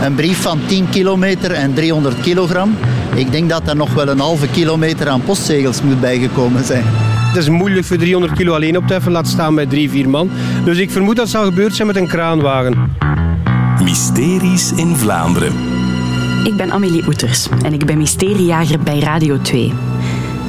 Een brief van 10 kilometer en 300 kilogram. Ik denk dat er nog wel een halve kilometer aan postzegels moet bijgekomen zijn. Het is moeilijk voor 300 kilo alleen op te heffen, laat staan met drie, vier man. Dus ik vermoed dat het zal gebeurd zijn met een kraanwagen. Mysteries in Vlaanderen. Ik ben Amélie Oeters en ik ben mysteriejager bij Radio 2.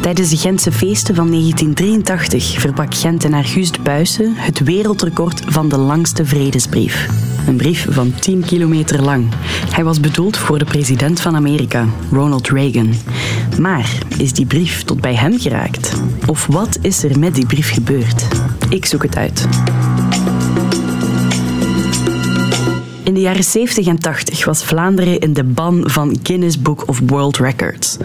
Tijdens de Gentse feesten van 1983 verbrak Gentenaar Gust Buijsen het wereldrecord van de langste vredesbrief. Een brief van 10 kilometer lang. Hij was bedoeld voor de president van Amerika, Ronald Reagan. Maar is die brief tot bij hem geraakt? Of wat is er met die brief gebeurd? Ik zoek het uit. In de jaren 70 en 80 was Vlaanderen in de ban van Guinness Book of World Records.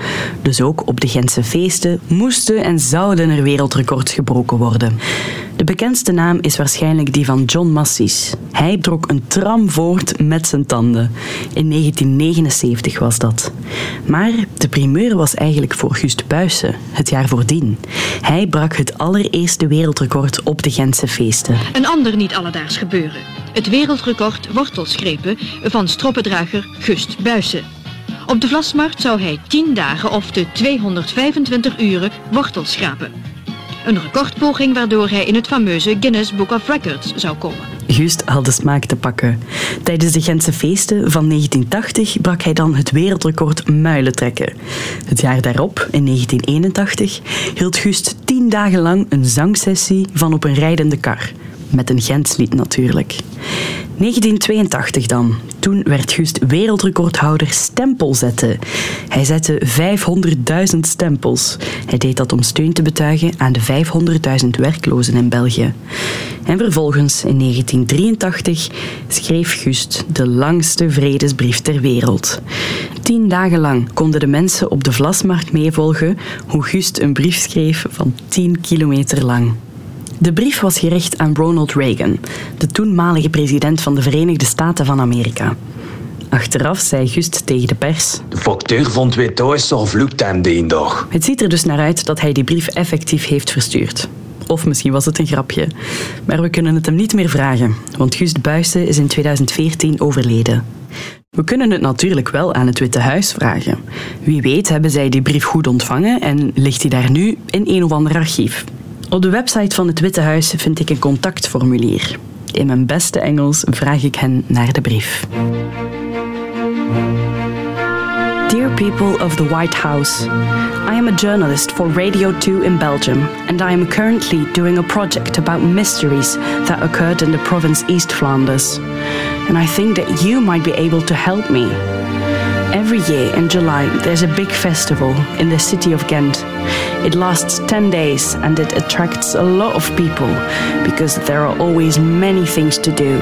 Dus ook op de Gentse feesten moesten en zouden er wereldrecords gebroken worden. De bekendste naam is waarschijnlijk die van John Massis. Hij trok een tram voort met zijn tanden. In 1979 was dat. Maar de primeur was eigenlijk voor Gust Buijsen, het jaar voordien. Hij brak het allereerste wereldrecord op de Gentse feesten. Een ander niet alledaags gebeuren. Het wereldrecord wortelschrepen van stroppendrager Gust Buijsen. Op de Vlasmarkt zou hij 10 dagen of de 225 uren wortels schrapen. Een recordpoging waardoor hij in het fameuze Guinness Book of Records zou komen. Gust had de smaak te pakken. Tijdens de Gentse feesten van 1980 brak hij dan het wereldrecord muilen trekken. Het jaar daarop, in 1981, hield Gust tien dagen lang een zangsessie van op een rijdende kar. Met een Gentslied natuurlijk. 1982 dan. Toen werd Gust wereldrecordhouder stempel zetten. Hij zette 500.000 stempels. Hij deed dat om steun te betuigen aan de 500.000 werklozen in België. En vervolgens, in 1983, schreef Gust de langste vredesbrief ter wereld. Tien dagen lang konden de mensen op de Vlasmarkt meevolgen hoe Gust een brief schreef van 10 kilometer lang. De brief was gericht aan Ronald Reagan, de toenmalige president van de Verenigde Staten van Amerika. Achteraf zei Gust tegen de pers... De factuur van 2000 vloekt hem die dag. Het ziet er dus naar uit dat hij die brief effectief heeft verstuurd. Of misschien was het een grapje. Maar we kunnen het hem niet meer vragen, want Gust Buijsen is in 2014 overleden. We kunnen het natuurlijk wel aan het Witte Huis vragen. Wie weet hebben zij die brief goed ontvangen en ligt hij daar nu in een of ander archief. Op de website van het Witte Huis vind ik een contactformulier. In mijn beste Engels vraag ik hen naar de brief. Dear people of the White House, I am a journalist for Radio 2 in Belgium, and I am currently doing a project about mysteries that occurred in the province East Flanders. And I think that you might be able to help me. Every year in July, there's a big festival in the city of Ghent. It lasts 10 days and it attracts a lot of people because there are always many things to do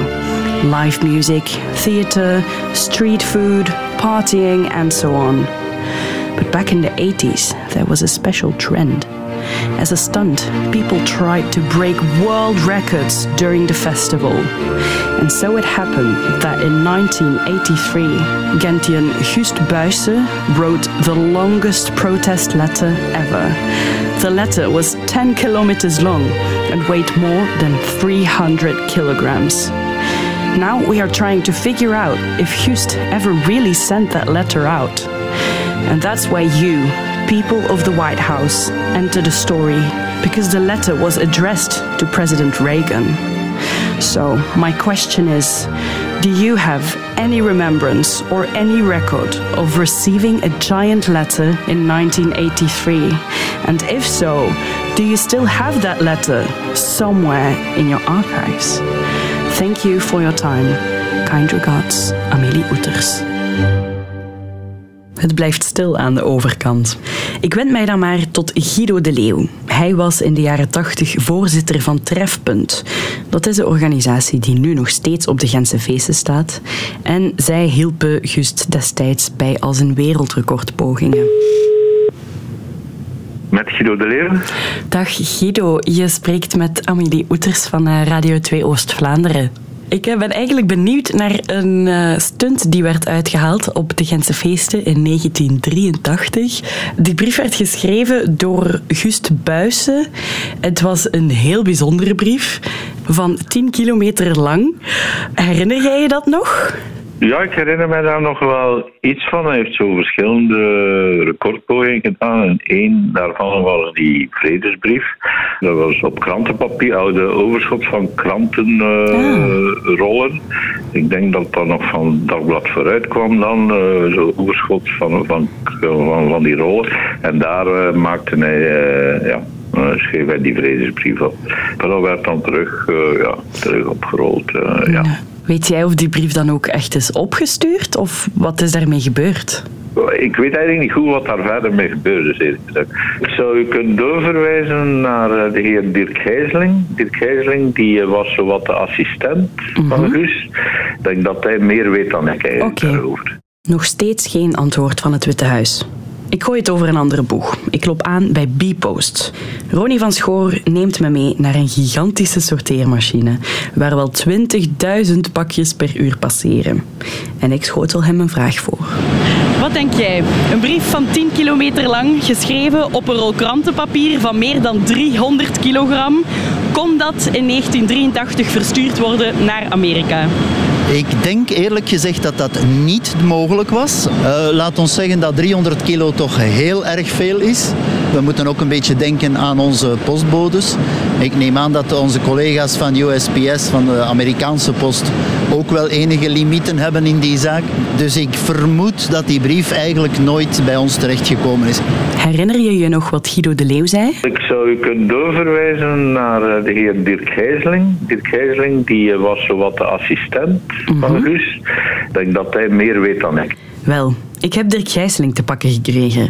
live music, theatre, street food, partying, and so on. But back in the 80s, there was a special trend. As a stunt, people tried to break world records during the festival. And so it happened that in 1983, Gentian Buijsen wrote the longest protest letter ever. The letter was 10 kilometers long and weighed more than 300 kilograms. Now we are trying to figure out if Gust ever really sent that letter out. And that's why you, people of the White House, enter the story because the letter was addressed to President Reagan. So, my question is Do you have any remembrance or any record of receiving a giant letter in 1983? And if so, do you still have that letter somewhere in your archives? Thank you for your time. Kind regards, Amelie Oeters. Het blijft stil aan de overkant. Ik wend mij dan maar tot Guido de Leeuw. Hij was in de jaren 80 voorzitter van Trefpunt. Dat is een organisatie die nu nog steeds op de Gentse feesten staat. En zij hielpen Gust destijds bij al zijn wereldrecordpogingen. Met Guido de Leeuw. Dag Guido, je spreekt met Amélie Oeters van eh, Radio 2 Oost-Vlaanderen. Ik eh, ben eigenlijk benieuwd naar een eh, stunt die werd uitgehaald op de Gentse feesten in 1983. Die brief werd geschreven door Gust Buijsen. Het was een heel bijzondere brief van 10 kilometer lang. Herinner jij je dat nog? Ja, ik herinner mij daar nog wel iets van. Hij heeft zo verschillende recordpogingen gedaan. En één daarvan was die vredesbrief. Dat was op krantenpapier, oude overschot van krantenrollen. Ik denk dat dat nog van Dagblad vooruit kwam dan. eh, Zo'n overschot van, van, van, van die rollen. En daar eh, maakte hij, eh, ja, schreef hij die vredesbrief op. Maar dat werd dan terug, ja, terug opgerold. ja. Weet jij of die brief dan ook echt is opgestuurd of wat is daarmee gebeurd? Ik weet eigenlijk niet goed wat daar verder mee gebeurd is. eerlijk. Ik zou u kunnen doorverwijzen naar eh, de heer Dirk Gijzeling. Dirk Gijzeling die eh, was zowat de assistent van Guus. Ik denk dat hij meer weet dan ik eigenlijk Oké. daarover. Nog steeds geen antwoord van het Witte Huis. Ik gooi het over een andere boeg. Ik loop aan bij B-Post. Ronnie van Schoor neemt me mee naar een gigantische sorteermachine, waar wel 20.000 pakjes per uur passeren. En ik schotel hem een vraag voor. Wat denk jij? Een brief van 10 kilometer lang, geschreven op een rol krantenpapier van meer dan 300 kilogram. Kon dat in 1983 verstuurd worden naar Amerika? Ik denk eerlijk gezegd dat dat niet mogelijk was. Eh, laat ons zeggen dat 300 kilo toch heel erg veel is. We moeten ook een beetje denken aan onze postbodes. Ik neem aan dat onze collega's van USPS, van de Amerikaanse post, ook wel enige limieten hebben in die zaak. Dus ik vermoed dat die brief eigenlijk nooit bij ons terechtgekomen is. Herinner je je nog wat Guido de Leeuw zei? Ik zou u kunnen doorverwijzen naar eh, de heer Dirk Gijzeling. Dirk Gijzeling die eh, was zowat de assistent van Guus. Ik denk dat hij meer weet dan ik. Wel, ik heb Dirk Gijsseling te pakken gekregen.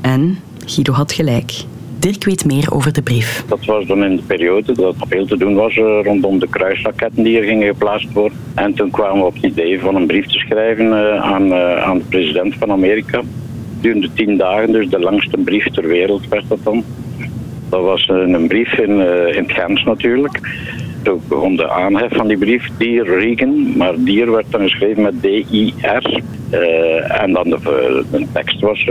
En Guido had gelijk. Dirk weet meer over de brief. Dat was dan in de periode dat veel te doen was eh, rondom de kruisraketten die er gingen geplaatst worden. En toen kwamen we op het idee van een brief te schrijven eh, aan, eh, aan de president van Amerika. Duurde tien dagen, dus de langste brief ter wereld werd dat dan. Dat was een brief in, in het Gens natuurlijk. Toen begon de aanhef van die brief, Dear Reagan, maar Dier werd dan geschreven met D-I-R. En dan de, de tekst was,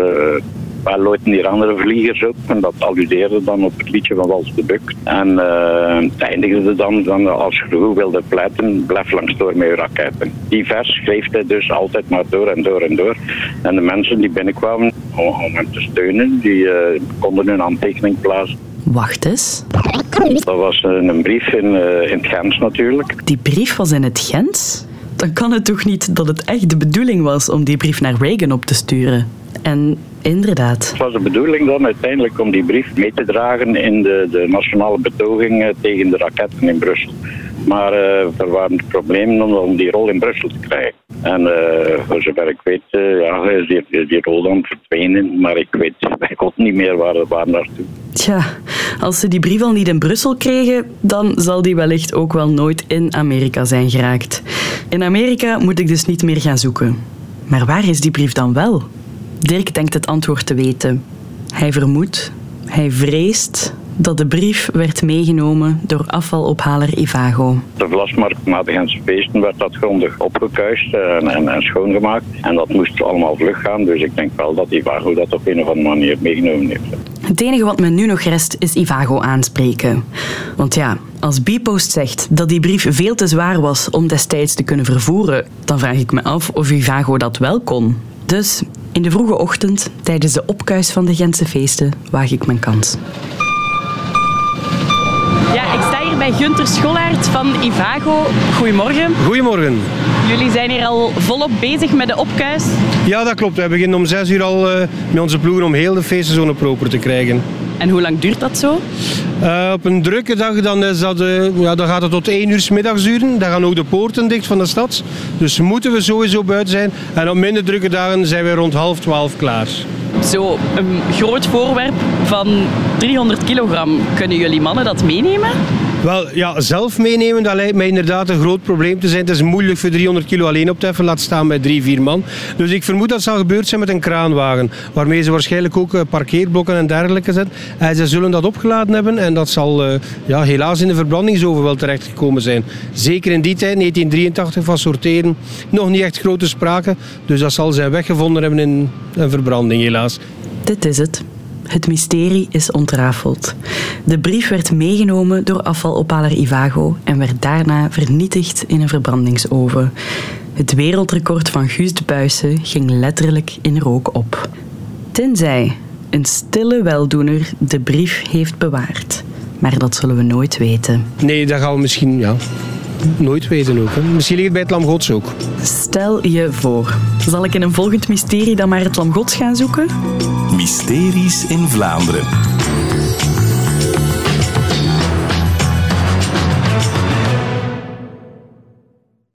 waar looten die andere vliegers op? En dat alludeerde dan op het liedje van Wals de Buk. En eh, eindigde dan, dan, als je goed wilde pleiten, blijf langs door met je raketten. Die vers schreef hij dus altijd maar door en door en door. En de mensen die binnenkwamen om, om hem te steunen, die eh, konden hun handtekening plaatsen. Wacht eens. Dat was een brief in, eh, in het Gens natuurlijk. Die brief was in het Gens? Dan kan het toch niet dat het echt de bedoeling was om die brief naar Reagan op te sturen? En inderdaad. Het was de bedoeling dan uiteindelijk om die brief mee te dragen in de, de nationale betoging eh, tegen de raketten in Brussel. Maar eh, er waren problemen om, om die rol in Brussel te krijgen. En eh, voor zover ik weet, ja, is die, is die rol dan verdwenen. Maar ik weet bij God niet meer waar, waar naartoe. Tja, als ze die brief al niet in Brussel kregen, dan zal die wellicht ook wel nooit in Amerika zijn geraakt. In Amerika moet ik dus niet meer gaan zoeken. Maar waar is die brief dan wel? Dirk denkt het antwoord te weten. Hij vermoedt, hij vreest dat de brief werd meegenomen door afvalophaler Ivago. De vlasmarkt na de Gentse feesten werd dat grondig opgekuist en, en, en, schoongemaakt. En dat moest allemaal vlug gaan, dus ik denk wel dat Ivago dat op een of andere manier meegenomen heeft. Het enige wat me nu nog rest is Ivago aanspreken. Want ja, als Bpost zegt dat die brief veel te zwaar was om destijds te kunnen vervoeren, dan vraag ik me af of Ivago dat wel kon. Dus in de vroege ochtend, tijdens de opkuis van de Gentse feesten, waag ik mijn kans. Ja, ik sta hier bij Gunter Scholaert van Ivago. Goedemorgen. Goedemorgen. Jullie zijn hier al volop bezig met de opkuis. Ja, dat klopt. We beginnen om zes uur al uh, met onze ploegen om heel de feestenzone proper te krijgen. En hoe lang duurt dat zo? Uh, op een drukke dag dan is dat, uh, ja, dan gaat het tot 1 uur s middags duren. Dan gaan ook de poorten dicht van de stad. Dus moeten we sowieso buiten zijn. En op minder drukke dagen zijn we rond half twaalf klaar. Zo, een groot voorwerp van 300 kilogram. Kunnen jullie mannen dat meenemen? Wel, ja, zelf meenemen, dat lijkt mij inderdaad een groot probleem te zijn. Het is moeilijk voor 300 kilo alleen op te heffen, laat staan bij drie, vier man. Dus ik vermoed dat zal gebeurd zijn met een kraanwagen, waarmee ze waarschijnlijk ook parkeerblokken en dergelijke zetten. En ze zullen dat opgeladen hebben en dat zal uh, ja, helaas in de verbrandingsoven wel terechtgekomen zijn. Zeker in die tijd, 1983, van sorteren, nog niet echt grote sprake. Dus dat zal zijn weggevonden hebben in een verbranding, helaas. Dit is het. Het mysterie is ontrafeld. De brief werd meegenomen door afvalophaler Ivago en werd daarna vernietigd in een verbrandingsoven. Het wereldrecord van Guus de Buijsen ging letterlijk in rook op. Tenzij een stille weldoener de brief heeft bewaard. Maar dat zullen we nooit weten. Nee, dat gaan we misschien ja, nooit weten ook. Hè. Misschien ligt het bij het Lam Gods ook. Stel je voor. Zal ik in een volgend mysterie dan maar het Lam Gods gaan zoeken? Mysteries in Vlaanderen.